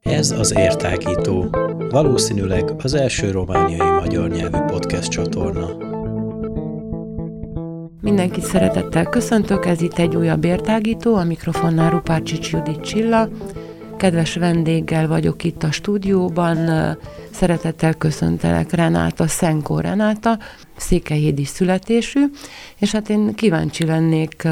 Ez az Értágító, valószínűleg az első romániai magyar nyelvű podcast csatorna. Mindenkit szeretettel köszöntök, ez itt egy újabb értágító, a mikrofonnál Rupácsics Judit Csilla. Kedves vendéggel vagyok itt a stúdióban, szeretettel köszöntelek Renáta, Szenkó Renáta, székelyhédi születésű, és hát én kíváncsi lennék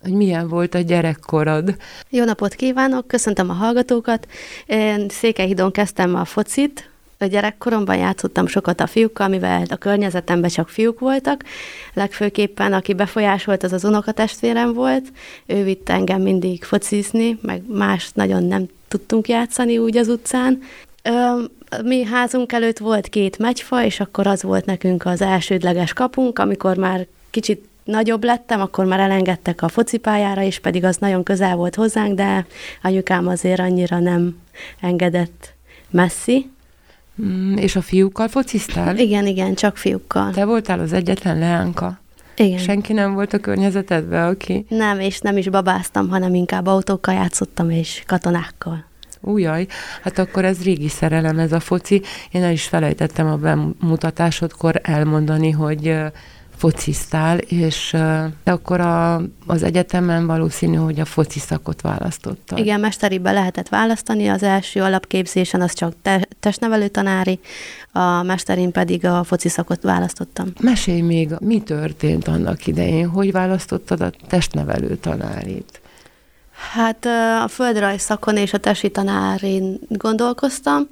hogy milyen volt a gyerekkorod. Jó napot kívánok, köszöntöm a hallgatókat. Én Székelyhidon kezdtem a focit, a gyerekkoromban játszottam sokat a fiúkkal, mivel a környezetemben csak fiúk voltak. Legfőképpen, aki befolyásolt, az az unokatestvérem volt. Ő vitt engem mindig focizni, meg más nagyon nem tudtunk játszani úgy az utcán. Mi házunk előtt volt két megyfa, és akkor az volt nekünk az elsődleges kapunk, amikor már kicsit nagyobb lettem, akkor már elengedtek a focipályára, és pedig az nagyon közel volt hozzánk, de anyukám azért annyira nem engedett messzi. Mm, és a fiúkkal fociztál? Igen, igen, csak fiúkkal. Te voltál az egyetlen leánka? Igen. Senki nem volt a környezetedben, aki... Nem, és nem is babáztam, hanem inkább autókkal játszottam, és katonákkal. Újjaj, hát akkor ez régi szerelem ez a foci. Én el is felejtettem a bemutatásodkor elmondani, hogy fociztál, és de akkor a, az egyetemen valószínű, hogy a foci szakot választottad. Igen, mesteribe lehetett választani, az első alapképzésen az csak te, testnevelő tanári, a mesterin pedig a foci szakot választottam. Mesélj még, mi történt annak idején, hogy választottad a testnevelő tanárit? Hát a földrajz szakon és a testi tanárin gondolkoztam,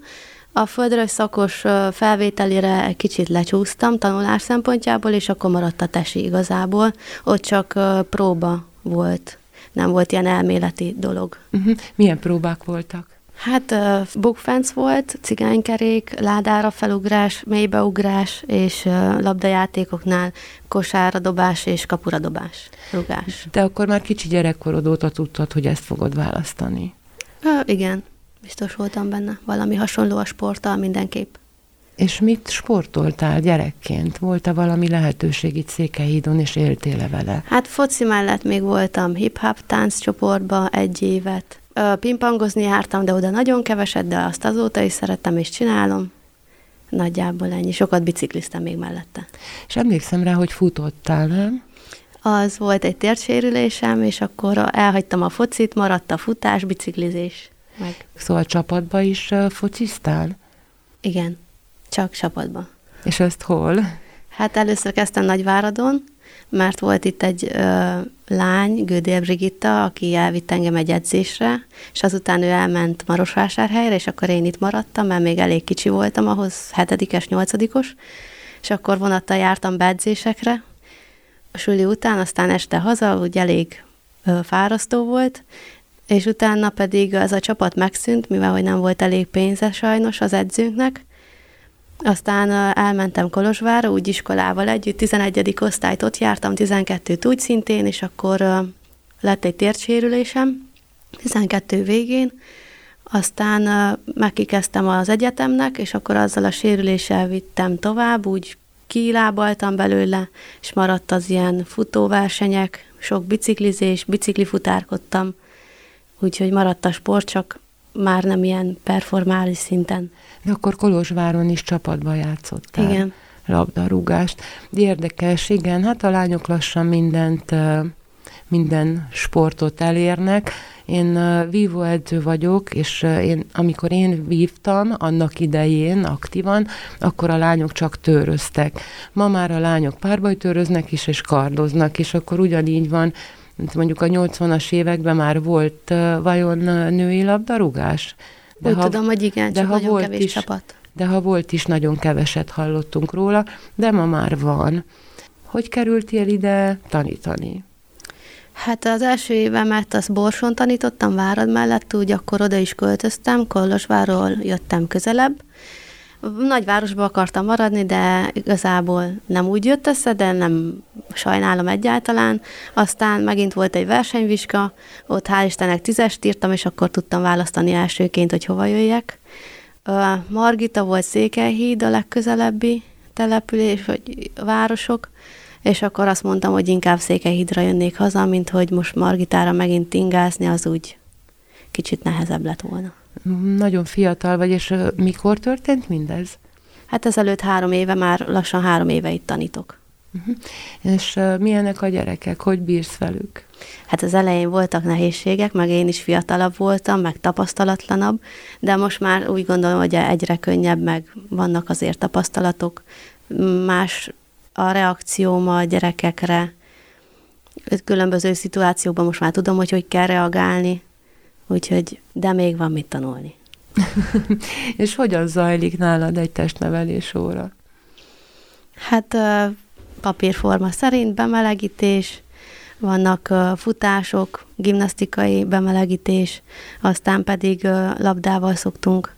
a földrajz szakos felvételére egy kicsit lecsúsztam tanulás szempontjából, és akkor maradt a tesi igazából. Ott csak próba volt, nem volt ilyen elméleti dolog. Uh-huh. Milyen próbák voltak? Hát uh, bukfenc volt, cigánykerék, ládára felugrás, mélybeugrás, és uh, labdajátékoknál kosára dobás és kapura dobás, rugás. De akkor már kicsi gyerekkorod óta tudtad, hogy ezt fogod választani? Uh, igen biztos voltam benne. Valami hasonló a sporttal mindenképp. És mit sportoltál gyerekként? Volt-e valami lehetőség itt Székelyhídon, és éltél-e vele? Hát foci mellett még voltam hip-hop tánccsoportba egy évet. Pingpongozni jártam, de oda nagyon keveset, de azt azóta is szerettem és csinálom. Nagyjából ennyi. Sokat bicikliztem még mellette. És emlékszem rá, hogy futottál, nem? Az volt egy térsérülésem, és akkor elhagytam a focit, maradt a futás, biciklizés meg. Szóval csapatba is fociztál? Igen, csak csapatba. És ezt hol? Hát először kezdtem Nagyváradon, mert volt itt egy ö, lány, Gödél Brigitta, aki elvitt engem egy edzésre, és azután ő elment Marosvásárhelyre, és akkor én itt maradtam, mert még elég kicsi voltam ahhoz, hetedikes, nyolcadikos, és akkor vonattal jártam beedzésekre, a suli után, aztán este haza, úgy elég ö, fárasztó volt, és utána pedig az a csapat megszűnt, mivel hogy nem volt elég pénze sajnos az edzőnknek. Aztán elmentem Kolozsvárra, úgy iskolával együtt, 11. osztályt ott jártam, 12-t úgy szintén, és akkor lett egy térdsérülésem 12 végén, aztán megkikezdtem az egyetemnek, és akkor azzal a sérüléssel vittem tovább, úgy kilábaltam belőle, és maradt az ilyen futóversenyek, sok biciklizés, biciklifutárkodtam, úgyhogy maradt a sport, csak már nem ilyen performális szinten. De akkor Kolozsváron is csapatban játszottál. Igen. Labdarúgást. Érdekes, igen, hát a lányok lassan mindent, minden sportot elérnek. Én vívóedző vagyok, és én, amikor én vívtam annak idején aktívan, akkor a lányok csak töröztek. Ma már a lányok párbajtöröznek is, és kardoznak, és akkor ugyanígy van, mondjuk a 80-as években már volt vajon női labdarúgás? De Úgy ha, tudom, hogy igen, de csak ha nagyon volt kevés is, csapat. De ha volt is, nagyon keveset hallottunk róla, de ma már van. Hogy kerültél ide tanítani? Hát az első évemet azt Borson tanítottam, Várad mellett, úgy akkor oda is költöztem, Kolozsváról jöttem közelebb, Nagyvárosba akartam maradni, de igazából nem úgy jött össze, de nem sajnálom egyáltalán. Aztán megint volt egy versenyvizsga, ott hál' Istennek tízest írtam, és akkor tudtam választani elsőként, hogy hova jöjjek. Margita volt Székelyhíd, a legközelebbi település, vagy városok, és akkor azt mondtam, hogy inkább Székelyhídra jönnék haza, mint hogy most Margitára megint ingázni, az úgy kicsit nehezebb lett volna. Nagyon fiatal vagy, és mikor történt mindez? Hát ezelőtt három éve, már lassan három éve itt tanítok. Uh-huh. És uh, milyenek a gyerekek? Hogy bírsz velük? Hát az elején voltak nehézségek, meg én is fiatalabb voltam, meg tapasztalatlanabb, de most már úgy gondolom, hogy egyre könnyebb, meg vannak azért tapasztalatok. Más a reakcióm a gyerekekre, különböző szituációkban most már tudom, hogy hogy kell reagálni, úgyhogy, de még van mit tanulni. És hogyan zajlik nálad egy testnevelés óra? Hát papírforma szerint bemelegítés, vannak futások, gimnasztikai bemelegítés, aztán pedig labdával szoktunk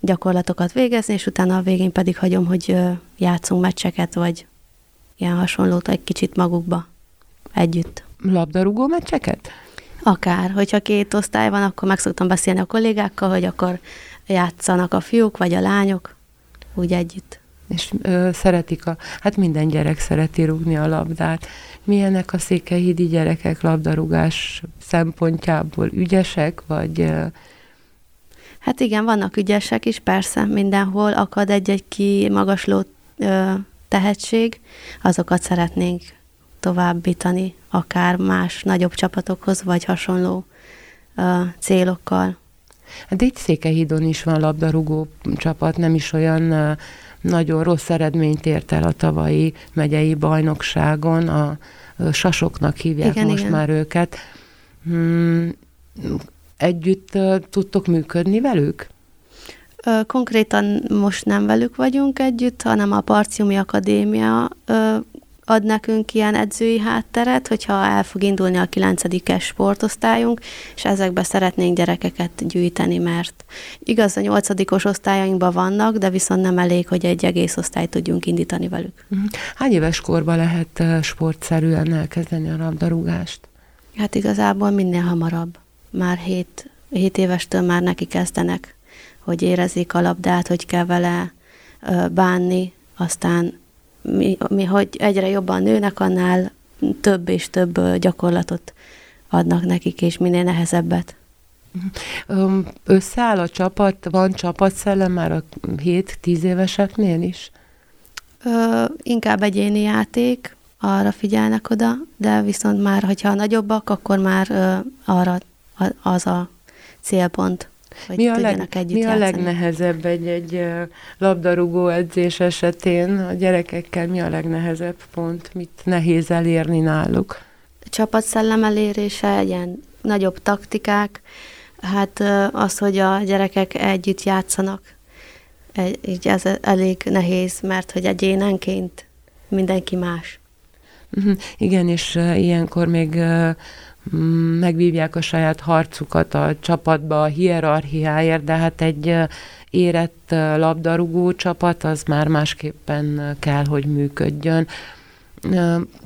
gyakorlatokat végezni, és utána a végén pedig hagyom, hogy játszunk meccseket, vagy ilyen hasonlót egy kicsit magukba együtt. Labdarúgó meccseket? Akár, hogyha két osztály van, akkor meg szoktam beszélni a kollégákkal, hogy akkor játszanak a fiúk vagy a lányok, úgy együtt. És ö, szeretik a, hát minden gyerek szereti rúgni a labdát. Milyenek a székelyhídi gyerekek labdarúgás szempontjából? Ügyesek, vagy... Ö... Hát igen, vannak ügyesek is, persze, mindenhol akad egy-egy ki magasló ö, tehetség, azokat szeretnénk továbbítani, akár más nagyobb csapatokhoz, vagy hasonló ö, célokkal. Hát itt Székelyhídon is van labdarúgó csapat, nem is olyan nagyon rossz eredményt ért el a tavalyi megyei bajnokságon, a sasoknak hívják igen, most igen. már őket. Hmm, együtt tudtok működni velük? Konkrétan most nem velük vagyunk együtt, hanem a Parciumi Akadémia ad nekünk ilyen edzői hátteret, hogyha el fog indulni a 9 sportosztályunk, és ezekbe szeretnénk gyerekeket gyűjteni, mert igaz, a 8 osztályainkban vannak, de viszont nem elég, hogy egy egész osztályt tudjunk indítani velük. Mhm. Hány éves korban lehet sportszerűen elkezdeni a labdarúgást? Hát igazából minél hamarabb. Már 7, 7 évestől már neki kezdenek, hogy érezzék a labdát, hogy kell vele bánni, aztán mi, mi hogy egyre jobban nőnek, annál több és több gyakorlatot adnak nekik, és minél nehezebbet. Összeáll a csapat, van csapatszellem már a 7-10 éveseknél is? Ö, inkább egyéni játék, arra figyelnek oda, de viszont már, hogyha nagyobbak, akkor már ö, arra az a célpont hogy mi a, leg, együtt mi a legnehezebb egy, egy labdarúgó edzés esetén a gyerekekkel? Mi a legnehezebb pont? Mit nehéz elérni náluk? A csapatszellem elérése, ilyen nagyobb taktikák, hát az, hogy a gyerekek együtt játszanak, így ez elég nehéz, mert hogy egyénenként mindenki más. Mhm. Igen, és ilyenkor még megvívják a saját harcukat a csapatba a hierarchiáért, de hát egy érett labdarúgó csapat az már másképpen kell, hogy működjön.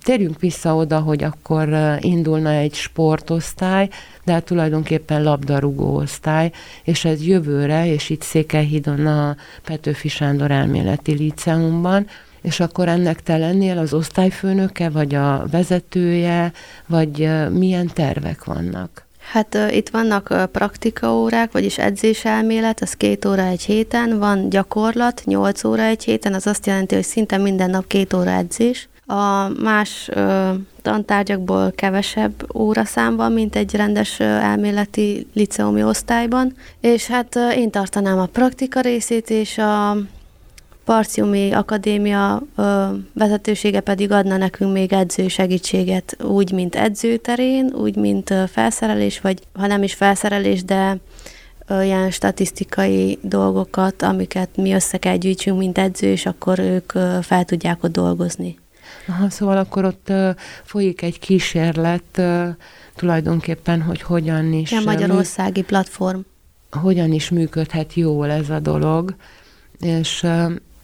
Térjünk vissza oda, hogy akkor indulna egy sportosztály, de hát tulajdonképpen labdarúgó osztály, és ez jövőre, és itt Székelyhídon a Petőfi Sándor elméleti liceumban, és akkor ennek te lennél az osztályfőnöke, vagy a vezetője, vagy milyen tervek vannak? Hát itt vannak praktikaórák, vagyis edzéselmélet, az két óra egy héten, van gyakorlat, nyolc óra egy héten, az azt jelenti, hogy szinte minden nap két óra edzés. A más uh, tantárgyakból kevesebb óraszám van, mint egy rendes uh, elméleti liceumi osztályban, és hát uh, én tartanám a praktika részét, és a Parciumi Akadémia ö, vezetősége pedig adna nekünk még edző segítséget, úgy, mint edzőterén, úgy, mint ö, felszerelés, vagy ha nem is felszerelés, de olyan statisztikai dolgokat, amiket mi össze kell gyűjtsünk, mint edző, és akkor ők ö, fel tudják ott dolgozni. Aha, szóval akkor ott ö, folyik egy kísérlet ö, tulajdonképpen, hogy hogyan is... A Magyarországi platform. Hogyan is működhet jól ez a dolog, és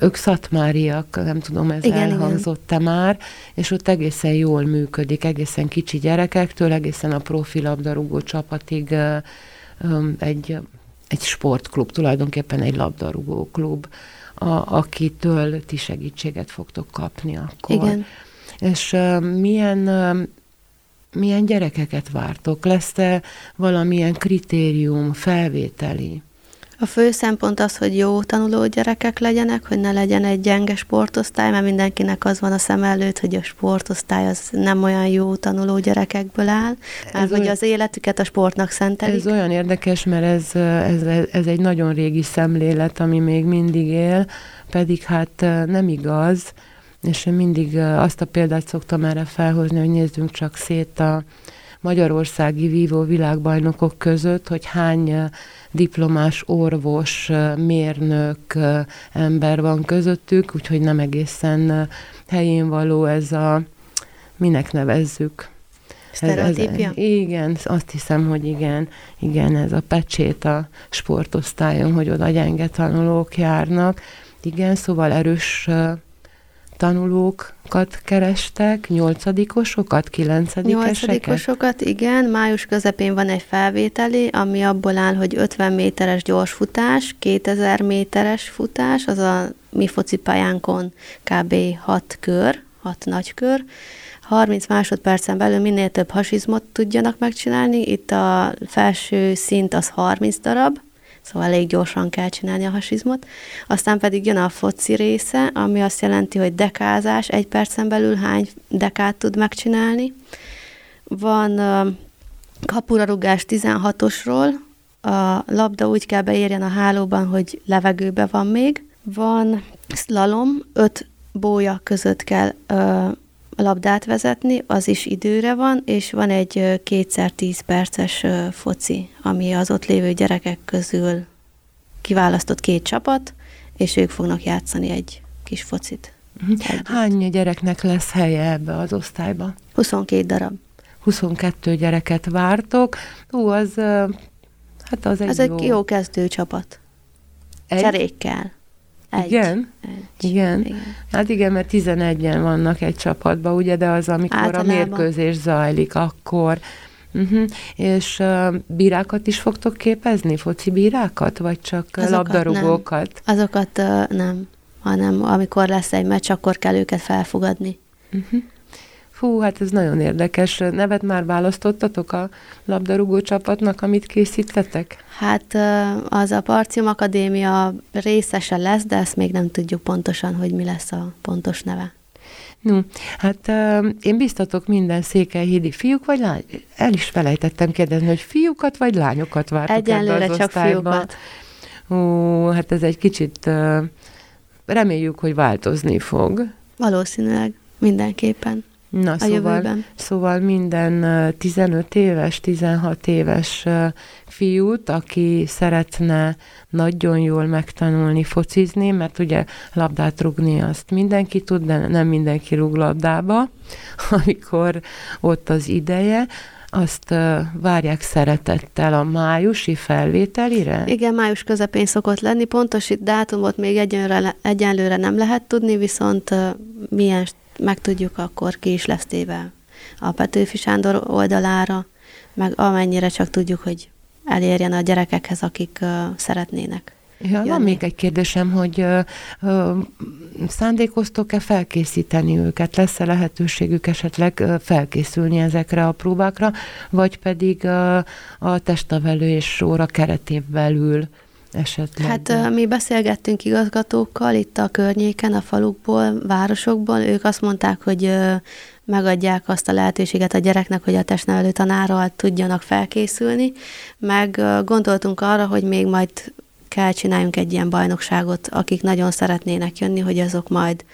ők szatmáriak, nem tudom, ez igen, elhangzott-e már, és ott egészen jól működik, egészen kicsi gyerekektől, egészen a profi labdarúgó csapatig egy, egy sportklub, tulajdonképpen egy labdarúgó klub, a, akitől ti segítséget fogtok kapni akkor. Igen. És milyen, milyen gyerekeket vártok? Lesz-e valamilyen kritérium, felvételi? A fő szempont az, hogy jó tanuló gyerekek legyenek, hogy ne legyen egy gyenge sportosztály, mert mindenkinek az van a szem előtt, hogy a sportosztály az nem olyan jó tanuló gyerekekből áll, mert hogy az életüket a sportnak szentelik. Ez olyan érdekes, mert ez, ez, ez egy nagyon régi szemlélet, ami még mindig él, pedig hát nem igaz, és én mindig azt a példát szoktam erre felhozni, hogy nézzünk csak szét a magyarországi vívó világbajnokok között, hogy hány diplomás orvos, mérnök ember van közöttük, úgyhogy nem egészen helyén való ez a, minek nevezzük, Sztereotípia? Ez, ez, igen, azt hiszem, hogy igen, igen, ez a pecsét a sportosztályon, hogy oda gyenge tanulók járnak. Igen, szóval erős tanulókat kerestek, nyolcadikosokat, kilencedikeseket? Nyolcadikosokat, igen. Május közepén van egy felvételi, ami abból áll, hogy 50 méteres gyorsfutás, 2000 méteres futás, az a mi focipályánkon kb. 6 kör, 6 nagy kör, 30 másodpercen belül minél több hasizmot tudjanak megcsinálni. Itt a felső szint az 30 darab, szóval elég gyorsan kell csinálni a hasizmot. Aztán pedig jön a foci része, ami azt jelenti, hogy dekázás, egy percen belül hány dekát tud megcsinálni. Van uh, kapurarugás 16-osról, a labda úgy kell beérjen a hálóban, hogy levegőbe van még. Van slalom, öt bója között kell uh, labdát vezetni, az is időre van, és van egy kétszer tíz perces foci, ami az ott lévő gyerekek közül kiválasztott két csapat, és ők fognak játszani egy kis focit. Mhm. Együtt. Hány gyereknek lesz helye ebbe az osztályba? 22 darab. 22 gyereket vártok. Ú, az, hát az egy Ez jó... egy jó kezdő csapat. Egy? Cserékkel. Egy. Igen? Egy. Igen. igen. Hát igen, mert 11-en vannak egy csapatban, ugye, de az, amikor Általában. a mérkőzés zajlik, akkor... Uh-huh. És uh, bírákat is fogtok képezni? Foci bírákat? Vagy csak Azokat labdarúgókat? Nem. Azokat uh, nem, hanem amikor lesz egy meccs, akkor kell őket felfogadni. Uh-huh. Fú, hát ez nagyon érdekes. Nevet már választottatok a labdarúgó csapatnak, amit készítettek? Hát az a Parcium Akadémia részese lesz, de ezt még nem tudjuk pontosan, hogy mi lesz a pontos neve. No, hát uh, én biztatok minden székelyhídi fiúk vagy lány? El is felejtettem kérdezni, hogy fiúkat vagy lányokat vártok Egyenlőre az csak osztályba. fiúkat. Ó, hát ez egy kicsit, uh, reméljük, hogy változni fog. Valószínűleg, mindenképpen. Na, a szóval, jövőben. szóval minden 15 éves, 16 éves fiút, aki szeretne nagyon jól megtanulni focizni, mert ugye labdát rugni azt mindenki tud, de nem mindenki rúg labdába, amikor ott az ideje, azt várják szeretettel a májusi felvételire? Igen, május közepén szokott lenni. Pontos itt dátumot még egyenlőre, egyenlőre nem lehet tudni, viszont milyen megtudjuk, akkor ki is lesz téve a Petőfi Sándor oldalára, meg amennyire csak tudjuk, hogy elérjen a gyerekekhez, akik uh, szeretnének. Ja, van még egy kérdésem, hogy uh, szándékoztok-e felkészíteni őket? Lesz-e lehetőségük esetleg felkészülni ezekre a próbákra, vagy pedig uh, a testavelő és óra keretén belül esetleg? Hát mi beszélgettünk igazgatókkal itt a környéken, a falukból, városokból. Ők azt mondták, hogy megadják azt a lehetőséget a gyereknek, hogy a testnevelő tanárral tudjanak felkészülni, meg gondoltunk arra, hogy még majd kell csináljunk egy ilyen bajnokságot, akik nagyon szeretnének jönni, hogy azok majd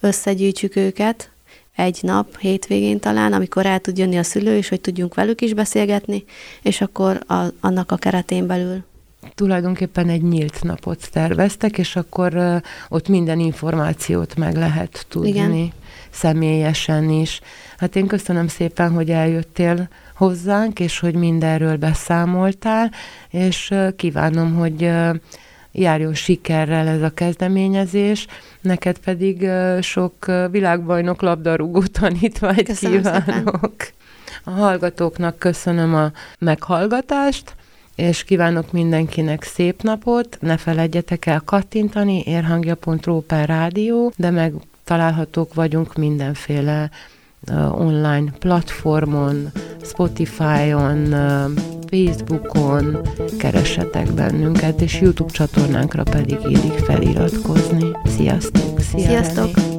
összegyűjtsük őket, egy nap, hétvégén talán, amikor el tud jönni a szülő, és hogy tudjunk velük is beszélgetni, és akkor a, annak a keretén belül tulajdonképpen egy nyílt napot terveztek, és akkor ott minden információt meg lehet tudni. Igen. Személyesen is. Hát én köszönöm szépen, hogy eljöttél hozzánk, és hogy mindenről beszámoltál, és kívánom, hogy járjon sikerrel ez a kezdeményezés, neked pedig sok világbajnok labdarúgó tanítványt Köszönöm kívánok. Szépen. A hallgatóknak köszönöm a meghallgatást, és kívánok mindenkinek szép napot, ne feledjetek el kattintani, érhangja.ru per rádió, de meg találhatók vagyunk mindenféle uh, online platformon, Spotify-on, uh, Facebookon, keressetek bennünket, és YouTube csatornánkra pedig illik feliratkozni. Sziasztok! Szia, Sziasztok!